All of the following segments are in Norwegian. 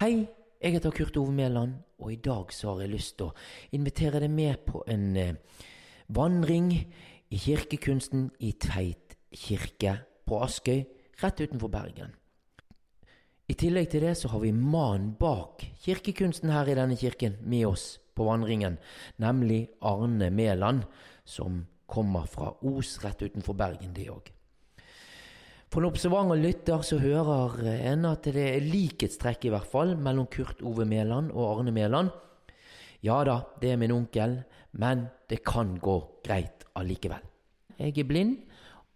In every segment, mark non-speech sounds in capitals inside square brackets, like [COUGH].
Hei, jeg heter Kurt Ove Mæland, og i dag så har jeg lyst til å invitere deg med på en eh, vandring i kirkekunsten i Tveit kirke på Askøy, rett utenfor Bergen. I tillegg til det så har vi mannen bak kirkekunsten her i denne kirken med oss på vandringen, nemlig Arne Mæland, som kommer fra Os rett utenfor Bergen, det òg. For en observant lytter så hører en at det er likhetstrekk i hvert fall mellom Kurt Ove Mæland og Arne Mæland. Ja da, det er min onkel, men det kan gå greit allikevel. Jeg er blind,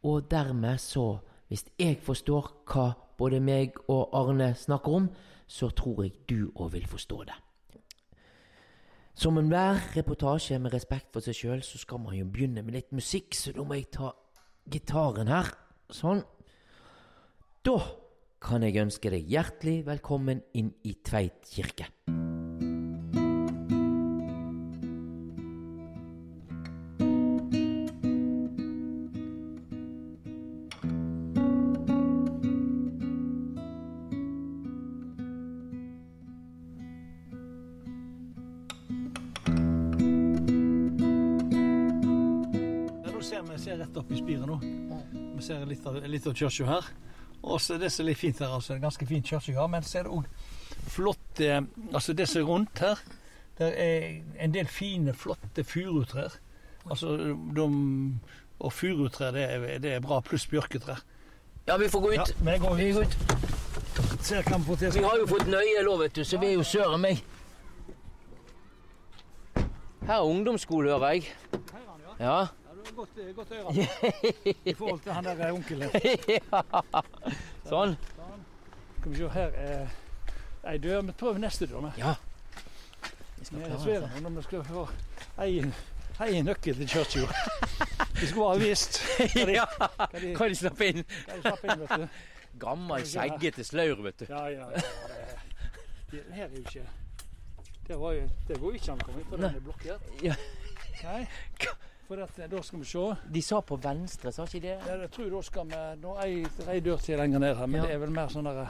og dermed så, hvis jeg forstår hva både meg og Arne snakker om, så tror jeg du òg vil forstå det. Som enhver reportasje med respekt for seg sjøl, så skal man jo begynne med litt musikk, så da må jeg ta gitaren her. Sånn. Da kan jeg ønske deg hjertelig velkommen inn i Tveit kirke. Nå ser vi ser rett opp i spiret nå. Vi ser litt av, litt av kirka her. Og så Det som er litt fint her, altså, det er en ganske fin har, men så er det òg flott Altså det som er rundt her, det er en del fine, flotte furutrær. Altså, de, og furutrær, det, er- det er bra, pluss bjørketrær. Ja, vi får gå Ja, ut. vi går Vi går ut. Ser vi. Vi har jo fått nøye lov, vet du, så vi er jo søren meg. Her er ungdomsskole, hører jeg. Ja. Ja. Ja, du har godt, godt øre [LAUGHS] i forhold til han der onkelen. [LAUGHS] Sånn. Skal vi se, her er ei dør. Vi prøver neste dør. Ja. Vi skal klare det. når vi skal få ei, ei nøkkel til kirka. Vi skulle bare visst [LAUGHS] hva de, Ja. hva de, slapp inn? hva de slapp inn, vet du. Gammel, skjeggete slaur, vet du. Ja, ja, ja. Det, det her er jo ikke Det, var jo, det går ikke an å komme inn, for den er blokkert. Ja. Nei, for at, da skal vi se. De sa på venstre, sa ikke de det? Ja, jeg tror da skal vi Nå er ei, dør til lenger ned her, men Ja. det er vel mer sånn derre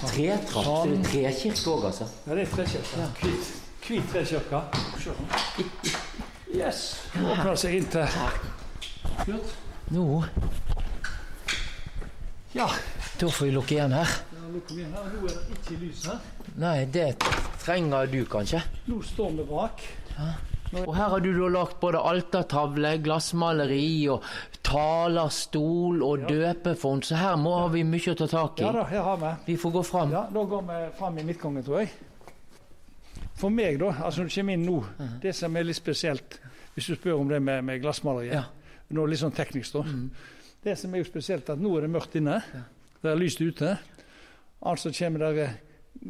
Tretrapp. Så det er trekirke òg, altså. Ja, det er trekirke. Hvit, hvit trekirke. Yes. Åpner seg inn til Kurt. Nå Ja. Da får vi lukke igjen her. Ja, nå igjen her. Nå er det ikke lys her. Nei, det trenger du kanskje. Nå står vi bak. Og her har du da lagt både altertavle, glassmaleri og talerstol og døpefond, så her må vi mye å ta tak i. Ja da, her har vi. Vi får gå fram. Ja, Da går vi fram i midtgangen, tror jeg. For meg, da, altså når du kommer inn nå, det som er litt spesielt, hvis du spør om det med, med glassmaleriet Ja. Nå litt sånn teknisk, da. Det som er jo spesielt, at nå er det mørkt inne. Det er lyst ute. Altså kommer det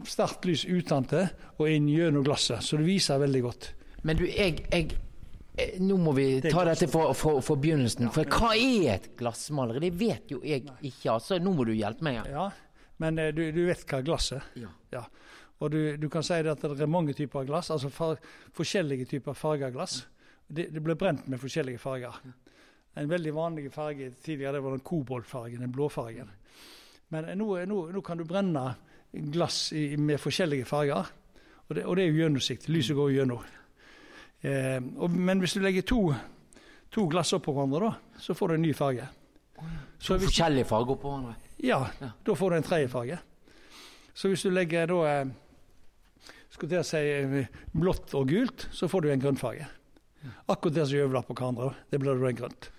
sterkt lys utentil og inn gjennom glasset, så det viser veldig godt. Men du, jeg, jeg eh, Nå må vi ta dette for, begynnelsen. For hva er et glassmaleri? Det vet jo jeg ikke, altså. Nå må du hjelpe meg. Ja, Men eh, du, du vet hva glass er. Ja. Og du, du kan si det at det er mange typer glass, altså far, forskjellige typer farga glass. Det, det ble brent med forskjellige farger. En veldig vanlig farge tidligere det var den koboltfargen, den blåfargen. Men eh, nå, nå, nå kan du brenne glass i, med forskjellige farger, og det, og det er jo gjennomsiktig. Lyset går gjennom. Eh, og, men hvis du legger to, to glass oppå hverandre, da, så får du en ny farge. Så hvis, Forskjellige farger oppå hverandre. ja, Ja. da får du en tredje farge. Så hvis du legger da eh, skulle til å si eh, blått og gult, så får du en grønnfarge. Akkurat det som på hverandre, det blir da en grønt.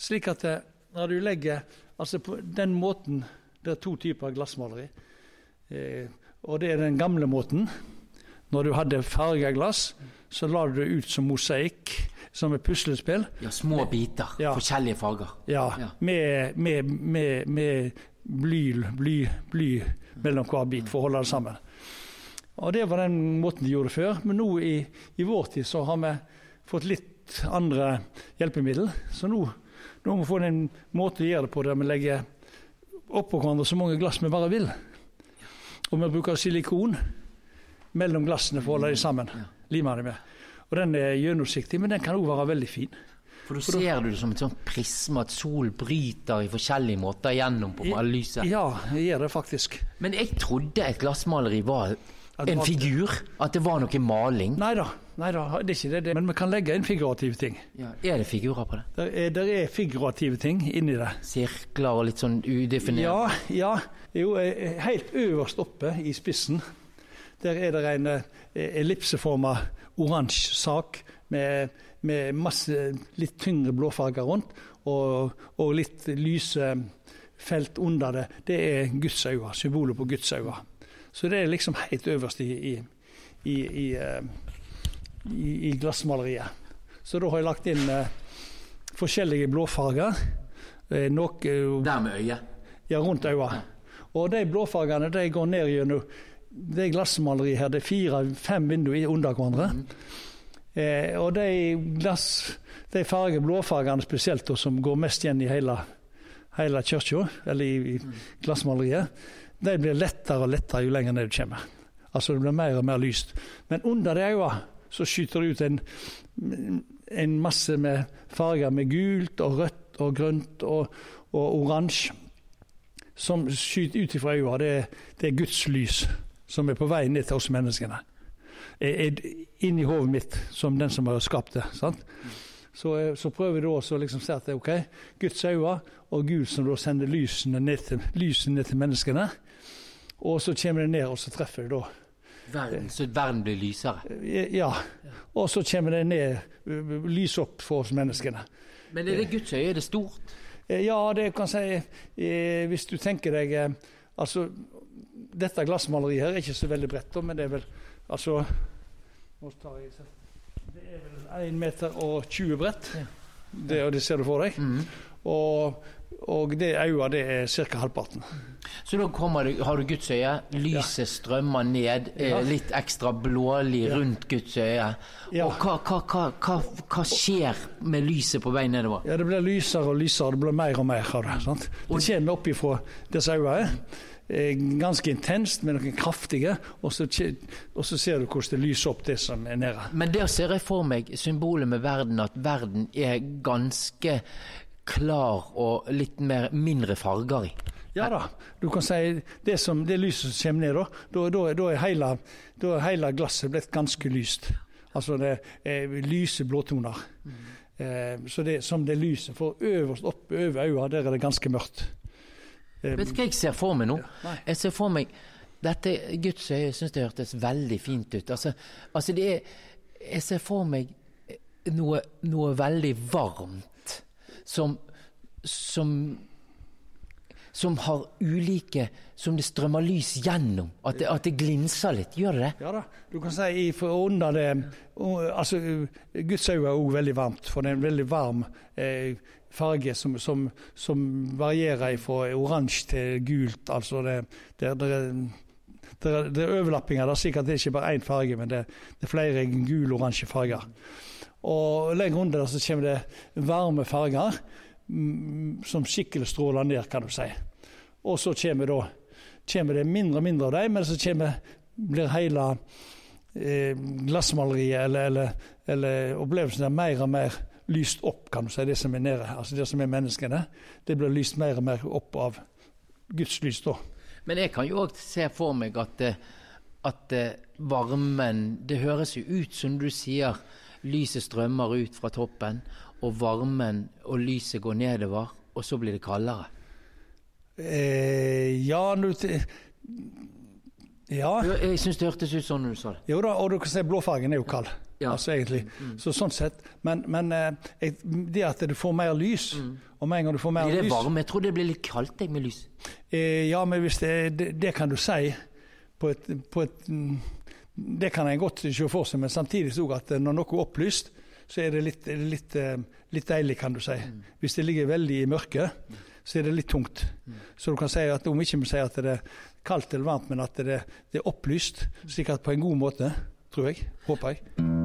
Slik at eh, når du legger Altså på den måten Det er to typer glassmaleri. Eh, og det er den gamle måten. Når du hadde farga glass, så la du det ut som mosaikk, som et puslespill. Ja, små biter. Ja. Forskjellige farger. Ja, Ja. med, med, med, med bly, bly, bly mellom hver bit for å holde det sammen. Og Det var den måten de gjorde før. Men nå i, i vår tid så har vi fått litt andre hjelpemiddel. Så nå, nå må vi få en måte å gjøre det på der vi legger oppå hverandre så mange glass vi bare vil. Og vi bruker silikon mellom glassene for å holde dem sammen. Limer dem med. Og Den er gjennomsiktig, men den kan òg være veldig fin. For da ser du det som et sånt prisme, at sol bryter i forskjellige måter gjennom på lyset. Ja, jeg gjør det faktisk. Men jeg trodde et glassmaleri var en figur. At det var noe maling. Nei da, det er ikke det, det. Men vi kan legge inn figurative ting. Ja. Er det figurer på det? Der er, der er figurative ting inni det. Sirkler og litt sånn udefinert? Ja, ja. Jo, eh, helt øverst oppe i spissen, der er det en eh, ellipseforma oransje sak med, med masse litt tyngre blåfarger rundt, og, og litt lyse felt under det. Det er Guds øyne, symbolet på Guds øyne. Så det er liksom helt øverst i, i, i, i, eh, glassmaleriet. Så da har jeg lagt inn eh, forskjellige blåfarger. Eh, noe, Der med øyet? ja, rundt øyet. Og de blåfargene de går ned gjennom det glassmaleriet her. Det er fire-fem vinduer under hverandre. Eh, og de glass, de farge, blåfargene spesielt, da, som går mest igjen i hele, hele kirka, eller i, i glassmaleriet, de blir lettere og lettere jo lenger ned du kommer. Altså det blir mer og mer lyst. Men under de øynene så skyter det ut en, en masse med farger med gult og rødt og grønt og, og oransje som skyter ut ifra øynene. Det, det er Guds lys som er på vei ned til oss menneskene. Er, er inni hodet mitt som den som har skapt det. sant? Så, eh, så prøver jeg da også å liksom si at det er ok, Guds øyne og Gud som da sender lysene ned til, lysene ned til menneskene. Og så kommer det ned, og så treffer det da Verden, så verden blir lysere. Ja. Og så kommer det ned, lys opp for oss menneskene. Men er det Guds øye? Er det stort? Eh, Ja, det kan si eh, Hvis du tenker deg Altså, dette glassmaleriet her er ikke så veldig bredt, men det er vel Altså Nå tar jeg Det er vel 1 meter og 20 bredt. Det, det ser du for deg. Mhm. Og, og det øyet, det er ca. halvparten. Så da kommer du, har du Guds øye, lyset strømmer ned, eh, Ja. litt ekstra blålig Ja. rundt Guds øye. Ja. Og hva, hva, hva, hva, skjer med lyset på vei nedover? Ja, det blir lysere og lysere, det blir mer og mer av det. sant? Det kommer opp ifra disse øynene. Eh, Ganske intenst, med noen kraftige, og så, og så ser du hvordan det lyser opp det som er nede. Men der ser jeg for meg symbolet med verden, at verden er ganske klar og litt mer, mindre farger i. Ja da, du kan si det, som, det lyset som kommer ned, da, da, da, er hele, da er hele glasset blitt ganske lyst. Altså det er lyse blåtoner. Eh, så det som det lyset for øverst oppe over øynene, der er det ganske mørkt. Eh, Vet du hva jeg ser for meg nå? Nei. Jeg ser for meg dette Guds øye syns det hørtes veldig fint ut. Altså, altså det er Jeg ser for meg noe, noe veldig varmt som som som har ulike Som det strømmer lys gjennom. At det, at det glinser litt. Gjør det det? Ja da, du kan si under det og, altså, Guds øye er òg veldig varmt, for det er en veldig varm eh, farge som, som, som varierer fra oransje til gult. Altså det, det, det, det, det er overlappinger. Det er sikkert det er ikke bare én farge, men det, det er flere gul-oransje farger. Og lenger under der så kommer det varme farger mm, som skikkelig stråler ned, kan du si. Og så kommer, da, kommer det mindre og mindre av dem, men så kommer, blir hele eh, glassmaleriet eller, eller, eller opplevelsen der mer og mer lyst opp, kan du si, det som er nede. Altså det som er menneskene. Det blir lyst mer og mer opp av Guds lys, da. Men jeg kan jo òg se for meg at, eh, at eh, varmen Det høres jo ut som du sier, lyset strømmer ut fra toppen, og varmen og lyset går nedover, og så blir det kaldere. Eh, ja, nå Ja. Jeg, syns det hørtes ut sånn når du sa det. Jo da, og du kan si blåfargen er jo kald, Ja. altså egentlig. Så sånn sett. Men, men eh, jeg, det at du får mer lys, og med en gang du får mer lys Blir det lys varme? Jeg tror det blir litt kaldt jeg, med lys. eh, Ja, men hvis det, det, det kan du si på et, på et mm, Det kan en godt se for seg, men samtidig så at når noe er opplyst, så er det litt, litt, eh, litt deilig, kan du si. Hvis det ligger veldig i mørket, så er det litt tungt. Så du kan si at om ikke vi sier at det er kaldt eller varmt, men at det, det er opplyst, slik at på en god måte, tror jeg. Håper jeg.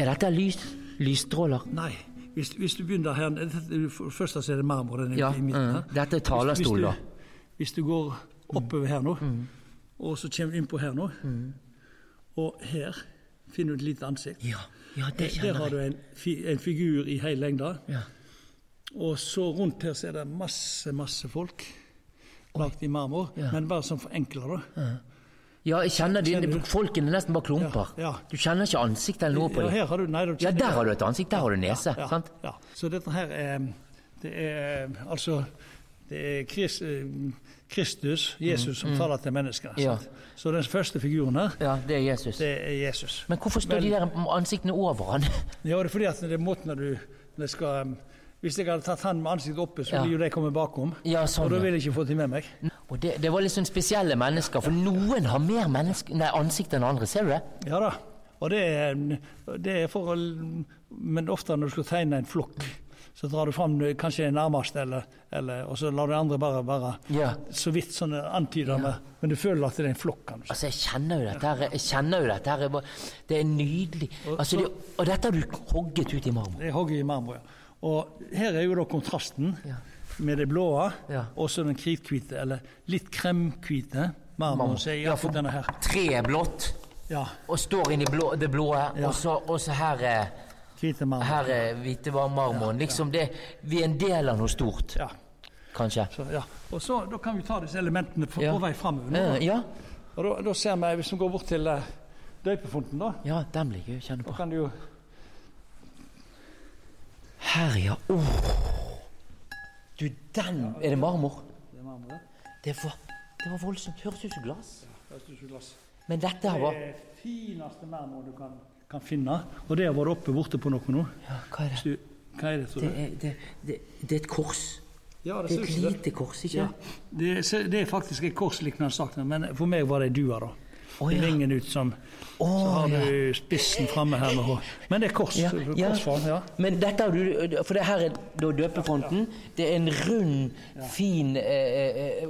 Er dette lys, lysstråler? Nei. Hvis, hvis du begynner her Først så er det marmor Ja. i midten mm. her. Dette er talerstol, da. hvis du går oppover her nå, Mm. og så kommer du innpå her nå, og her finner du et lite ansikt. Ja, ja det Der kjenner har jeg. du en, fi, en figur i hel lengde. Ja. Og så rundt her så er det masse, masse folk. Lagt i marmor, Ja. men bare som forenkler da. Ja, jeg kjenner dine Kjenner? Folkene nesten bare klumper. Ja, ja. Du kjenner ikke ansiktet eller noe på dem. Ja, her har du, nei, du Ja, der har du et ansikt, der har du nese. ja, sant? Ja. Så dette her er Det er altså Det er Kris, eh, Kristus, Jesus, som taler til menneskene. Mm, Ja. Så den første figuren her, Ja, det er Jesus. det er Jesus. Men hvorfor står de der ansiktene over han? Ja, det er fordi at det er måten du når skal Hvis jeg hadde tatt han med ansiktet oppe, så Ja. ville jo de komme bakom. Ja, Og sånn. da ja. ville jeg ikke fått dem med meg. Og det, det var litt sånn spesielle mennesker, for noen har mer nei, ansikt enn andre. Ser du det? Ja da. Og det er, det er for å Men ofte når du skal tegne en flokk, så drar du fram kanskje den nærmeste, eller, eller, og så lar du andre bare, bare Ja. så vidt sånn antyde med Men du føler at det er en flokk, Kanskje. Altså, jeg kjenner jo dette her. Jeg kjenner jo dette her. Det er nydelig. Og Altså, så- det, og dette har du hogget ut i marmor. Det er hogget i marmor, ja. Og her er jo da kontrasten Ja. med det blå Ja. og så den krithvite, eller litt kremhvite marmoren. Jeg Ja, for- denne her. Tre blått, Ja, og står inni i blå, det blå, og, så, og så her er hvite marmor. Her er hvite marmoren. Liksom det, vi er en del av noe stort, Ja, kanskje. så, ja. Og så da kan vi ta disse elementene på, Ja. vei framover. nå, Eh, da. ja. Og da, da ser vi, hvis vi går bort til uh, døypefonten, da, ja, den ligger å kjenne da på. kan du jo Her, ja. Åh. Du, den Er det marmor? Det er marmor, ja. Det var, det var voldsomt. Høres ut som glass. Høres ut som glass. Men dette her Det var er fineste marmor du kan, kan finne. Og det har vært oppe borte på noe nå. ja, Hva er det? du, hva er det, tror Det det, det, det er et kors. Ja, Det er et det. lite kors, ikke Ja. Det, det er faktisk et korsliknende sak, men for meg var det ei due. da. Det ja. Vingen ut som oh, Så har ja. du spissen framme her. Med, hår. men det er kors. Ja, ja. korsform. Ja. Men dette har du For det her er da døpefonten. Det er en rund, fin, eh, eh,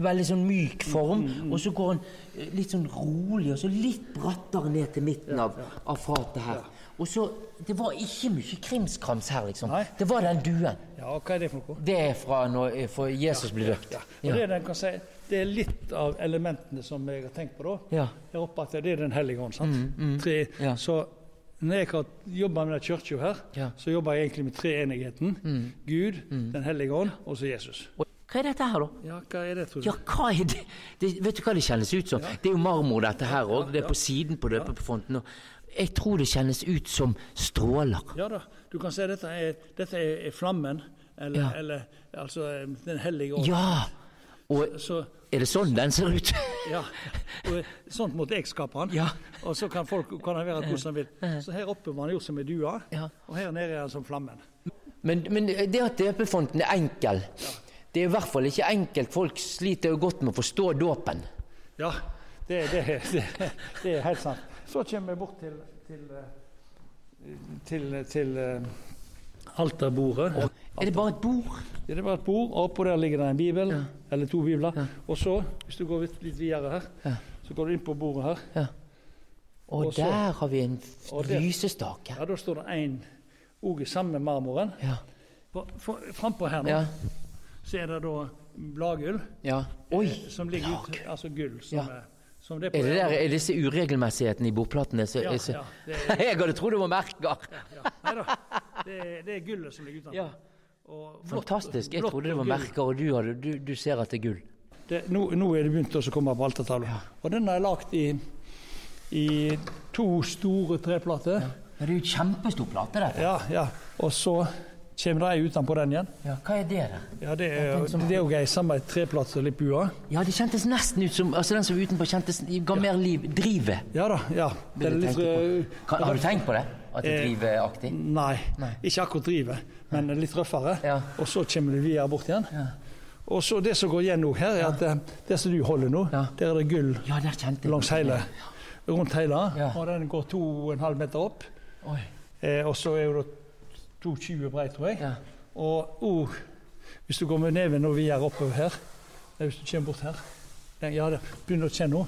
veldig sånn myk form. Mm, Og så går den eh, litt sånn rolig, og så litt brattere ned til midten av, av fatet her. Og så Det var ikke mye krimskrams her, liksom. Nei. Det var den duen. ja, Hva er det for noe? Det er fra når Jesus ble døpt. Ja. Og det, er den kan si, det er litt av elementene som jeg har tenkt på. da. Ja. Jeg håper at det er Den hellige ånd. sant? Mm, Mm, Ja. Så når jeg har jobba med kirka her, Ja. Mm. så jobber jeg egentlig med treenigheten. Gud, Den hellige ånd og så Jesus. Hva er dette her, da? Ja, hva er det, tror du? Ja, hva er det? det vet du hva det kjennes ut som? Det er jo marmor, dette her òg. Det er på siden på døpefonten. Og jeg tror det kjennes ut som stråler. Ja da, du kan si dette er, dette er, flammen, eller, eller altså Den hellige ånd. Ja! Og Så, er det sånn den ser ut? ja. Og sånt måtte jeg skape han. Ja. Og så kan folk kan den være hvordan de vil. Så her oppe var han gjort som ei due, Ja. og her nede er han som flammen. Men, men det at døpefonten er enkel Det er i hvert fall ikke enkelt. Folk sliter jo godt med å forstå dåpen. Ja, det, det, det, det er helt sant. Så kommer vi bort til til, eh, til, til eh, alterbordet. Er det bare et bord? Ja, det bare et bord, og oppå der ligger det en bibel, eller to bibler. Og så, hvis du går litt, litt videre her, Ja. så går du inn på bordet her. Ja. Og, Og så- der har vi en og lysestake. Ja, Da står det én òg i samme marmoren. Ja. På- Frampå her nå Ja. så er det da bladgull, ja. Oi! som ligger ut, altså gull. Som Ja. er, det er Er det der, er disse uregelmessighetene i bordplatene så, Ja, så, ja, det er- [LAUGHS] Jeg hadde trodd det var merker! Ja. Da, [LAUGHS] det, er- det er gullet som ligger utenfor. Ja. Og blått- Fantastisk. Jeg trodde det var merker, og du, hadde, du, du ser at det er gull. Det, nå, nå er det begynt å komme på altertavla. Og den er lagd i, i to store treplater. Men det er jo kjempestor plate, dette. Ja, ja. Og så kommer det ei utenpå den igjen. Ja, hva er det da? Ja, Det er det er jo ei samme treplate som litt bua. Ja, det kjentes nesten ut som Altså, den som var utenpå, kjentes ga mer liv. Drivet. Ja da. ja. Det er litt, Kan, har du tenkt på det? At driver Eh, driveaktig? Nei, Nei. ikke akkurat driver, men litt røffere. Ja. Og så kommer du videre bort igjen. Ja. Og så Det som går igjen nå her, er at det, det som du holder nå, der er det gull langs hele, rundt hele. Og den går to og en halv meter opp. Eh, og så er det 2,20 brei, tror jeg. Ja. Og oh, hvis du går med neven og videre oppover her, hvis du kommer bort her den, Ja, det begynner å kjenne noe.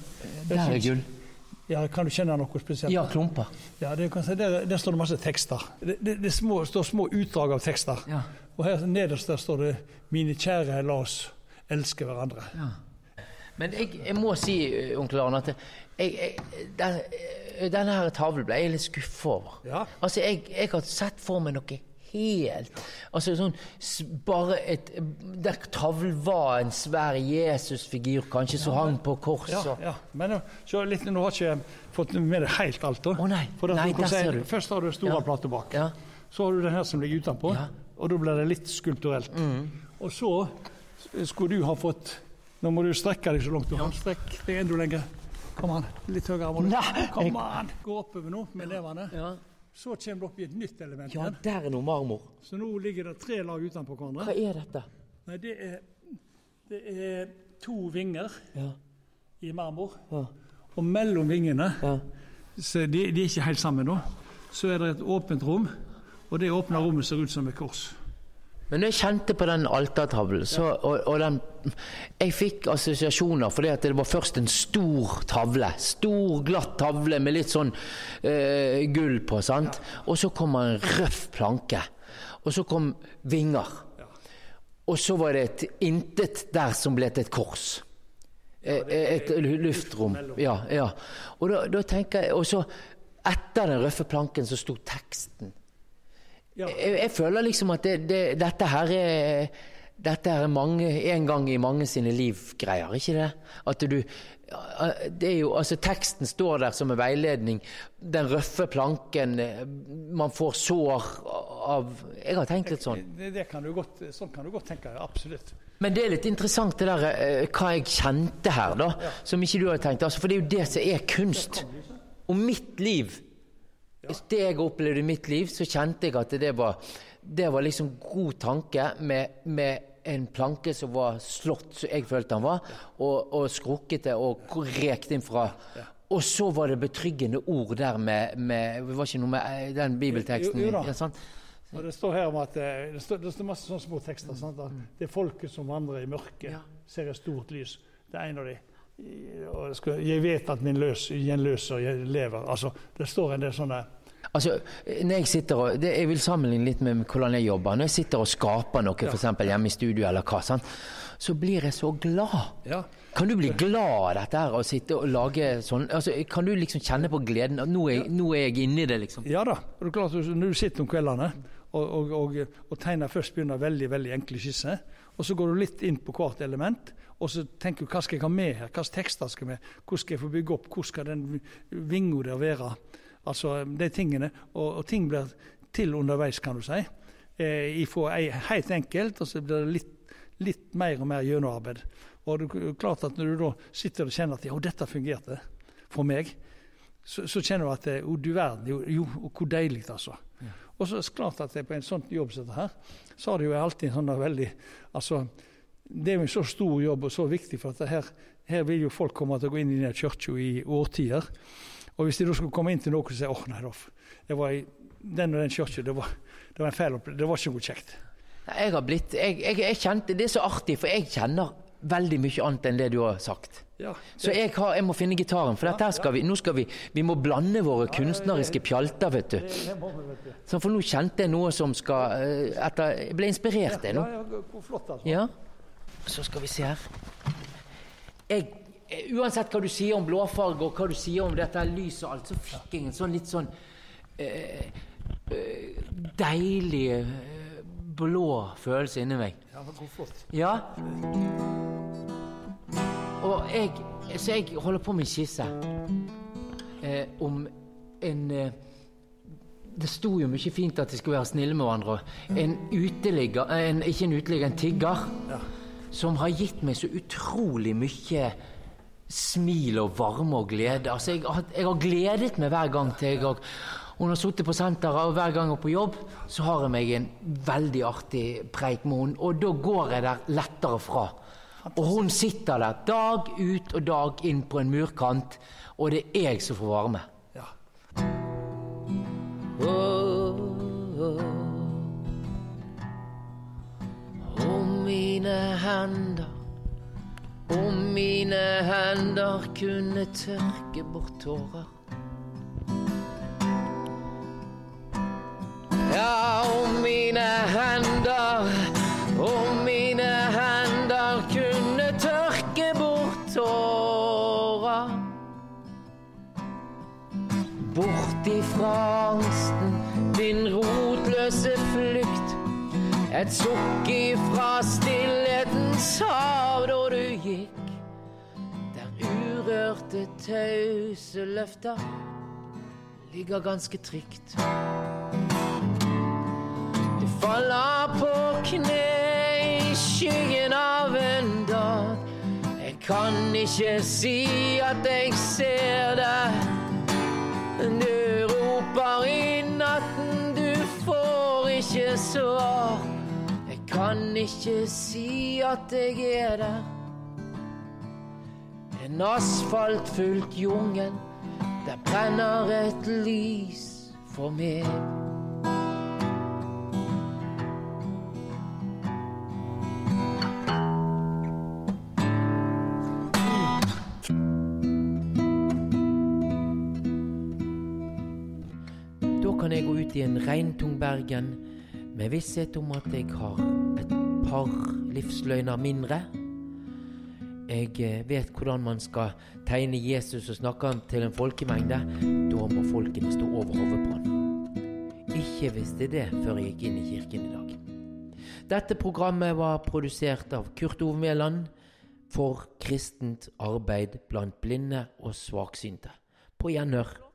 Der er gull. Ja, Kan du kjenne noe spesielt? Ja, klumper. Ja, det kan si, der, der står det masse tekster. Det, det, det små, står små utdrag av tekster. Ja. Og her nederst der står det 'Mine kjære, la oss elske hverandre'. Ja. Men jeg, jeg må si, eh, onkel Arne, at jeg, jeg, den, eh, denne her tavlen ble jeg litt skuffa over. Ja. Altså, jeg, jeg har sett for meg noe helt Altså sånn Bare et Der tavlen var en svær Jesusfigur, kanskje, som hang på korset. Ja, ja. Men nå, så litt, nå har ikke fått med deg helt alt. da. Å, nei. For Nei, der ser du. Først har du store Ja. plater bak. Ja. Så har du den her som ligger utenpå. Ja. Og da blir det litt skulpturelt. Og så skulle du ha fått Nå må du strekke deg så langt du kan. Strekk deg enda lenger. Kom an. Litt høyere. må du. Kom an. Gå oppover nå med levende. Ja. Så kommer det opp i et nytt element ja, der er noe marmor. Så nå ligger det tre lag utenpå Hva er dette? Nei, det er, det er to vinger Ja. i marmor. Ja. Og mellom vingene ja. så de, de er ikke helt sammen nå. Så er det et åpent rom, og det åpne rommet ser ut som et kors. Men når jeg kjente på den altertavlen, så, og, og den Jeg fikk assosiasjoner fordi at det var først en stor tavle. Stor, glatt tavle med litt sånn eh, gull på, sant. Og så kom en røff planke. Og så kom vinger. Og så var det et intet der som ble til et kors. Et, Et luftrom. Ja, ja. Og da, da tenker jeg Og så, etter den røffe planken, så sto teksten. Ja. Jeg, jeg føler liksom at det, det, dette her er dette er mange, en gang i mange sine liv-greier, ikke det? At du det er jo, altså Teksten står der som en veiledning. Den røffe planken Man får sår av Jeg har tenkt litt sånn. Det, det kan du godt, sånn kan du godt tenke. Absolutt. Men det er litt interessant det der eh, hva jeg kjente her, da. Som ikke du har tenkt. Altså, for det er jo det som er kunst. Og mitt liv Det jeg opplevde i mitt liv, så kjente jeg at det var Det var liksom god tanke med, med en planke som var slått, som jeg følte han var, og, og skrukkete og rekt inn fra Og så var det betryggende ord der med, med Det var ikke noe med eh, den bibelteksten Jo, jo sant? Og det står her om at eh, det står, det står masse sånne små tekster. Sant? At det er folket som vandrer i mørket, ser et stort lys. Det er en av de. Og jeg vet at min løs, gjenløser jeg lever. Altså, det står en del sånne Altså, når jeg sitter og, det, jeg vil sammenligne litt med hvordan jeg jobber. Når jeg sitter og skaper noe, for f.eks. hjemme i studio, eller hva, sant? så blir jeg så glad. Ja. Kan du bli glad av dette her, å sitte og lage sånn? Altså, kan du liksom kjenne på gleden? Nå er, nå er jeg inni det, liksom. Ja da. Og det er klart, Når du sitter om kveldene og, og, og, og tegner først begynner veldig veldig enkle skisser, og så går du litt inn på hvert element, og så tenker du hva skal jeg ha med her, hvilke tekster skal med, hvordan skal jeg få bygge opp, hvor skal den vinga der være? Altså de tingene. Og, og ting blir til underveis, kan du si. Eh, ifra helt enkelt, og så blir det litt, litt mer og mer gjennomarbeid. Og det er klart at når du da sitter og kjenner at ja, dette fungerte for meg, så, så kjenner du at å, oh, du verden, jo, jo hvor deilig, altså. Og så er det klart at det på en sånn jobb som dette her, så har det jo alltid en sånn veldig Altså, det er jo en så stor jobb og så viktig, for at her, her vil jo folk komme til å gå inn i den kirka i årtier. Og hvis de da skulle komme inn til noen og si åh, nei, da, det var i den og den kirka, det, det var en feil opplevelse, det var ikke noe kjekt. Jeg har blitt jeg, jeg, jeg kjente Det er så artig, for jeg kjenner veldig mye annet enn det du har sagt. Ja, Så jeg, har, jeg må finne gitaren, for dette her skal vi Nå skal vi Vi må blande våre kunstneriske pjalter, vet du. det. Så for nå kjente jeg noe som skal eh, etter, Jeg ble inspirert, jeg nå. Ja, altså. Så skal vi se her. Jeg, eh, uansett hva du sier om blåfarge og hva du sier om dette lyset og alt, så fikk jeg en sånn litt sånn eh, eh, deilig blå følelse inni meg. Ja, hvor flott. Ja. Jeg Så jeg holder på med en skisse eh, om en eh, Det sto jo mye fint at de skulle være snille med hverandre. En uteligger eh, en, Ikke en uteligger, en tigger. Ja. Som har gitt meg så utrolig mye smil og varme og glede. Altså, jeg, jeg har gledet meg hver gang til jeg har hun har sittet på senteret, og hver gang hun er på jobb, så har jeg meg en veldig artig preik med henne. Og da går jeg der lettere fra. Og hun sitter der dag ut og dag inn på en murkant, og det er jeg som får varme. Ja. Om mine hender, om mine hender kunne tørke bort tårer. Ja, om mine hender, Bort angsten, din rotløse flukt. Et sukk ifra stillhetens hav da du gikk. Der urørte, tause løfter ligger ganske trygt. Du faller på kne i skyggen av en dag. Jeg kan ikke si at jeg ser deg. Du får ikke. Jeg kan ikke si at jeg er der. En asfaltfullt jungel, der brenner et lys for meg. Da kan jeg gå ut i en regntung Bergen med visshet om at jeg har et par livsløgner mindre. Jeg eh, vet hvordan man skal tegne Jesus og snakke han til en folkemengde. Da må folkene stå over hodet på han. Ikke visste det før jeg gikk inn i kirken i dag. Dette programmet var produsert av Kurt Ove Mæland for kristent arbeid blant blinde og svaksynte. På gjenhør.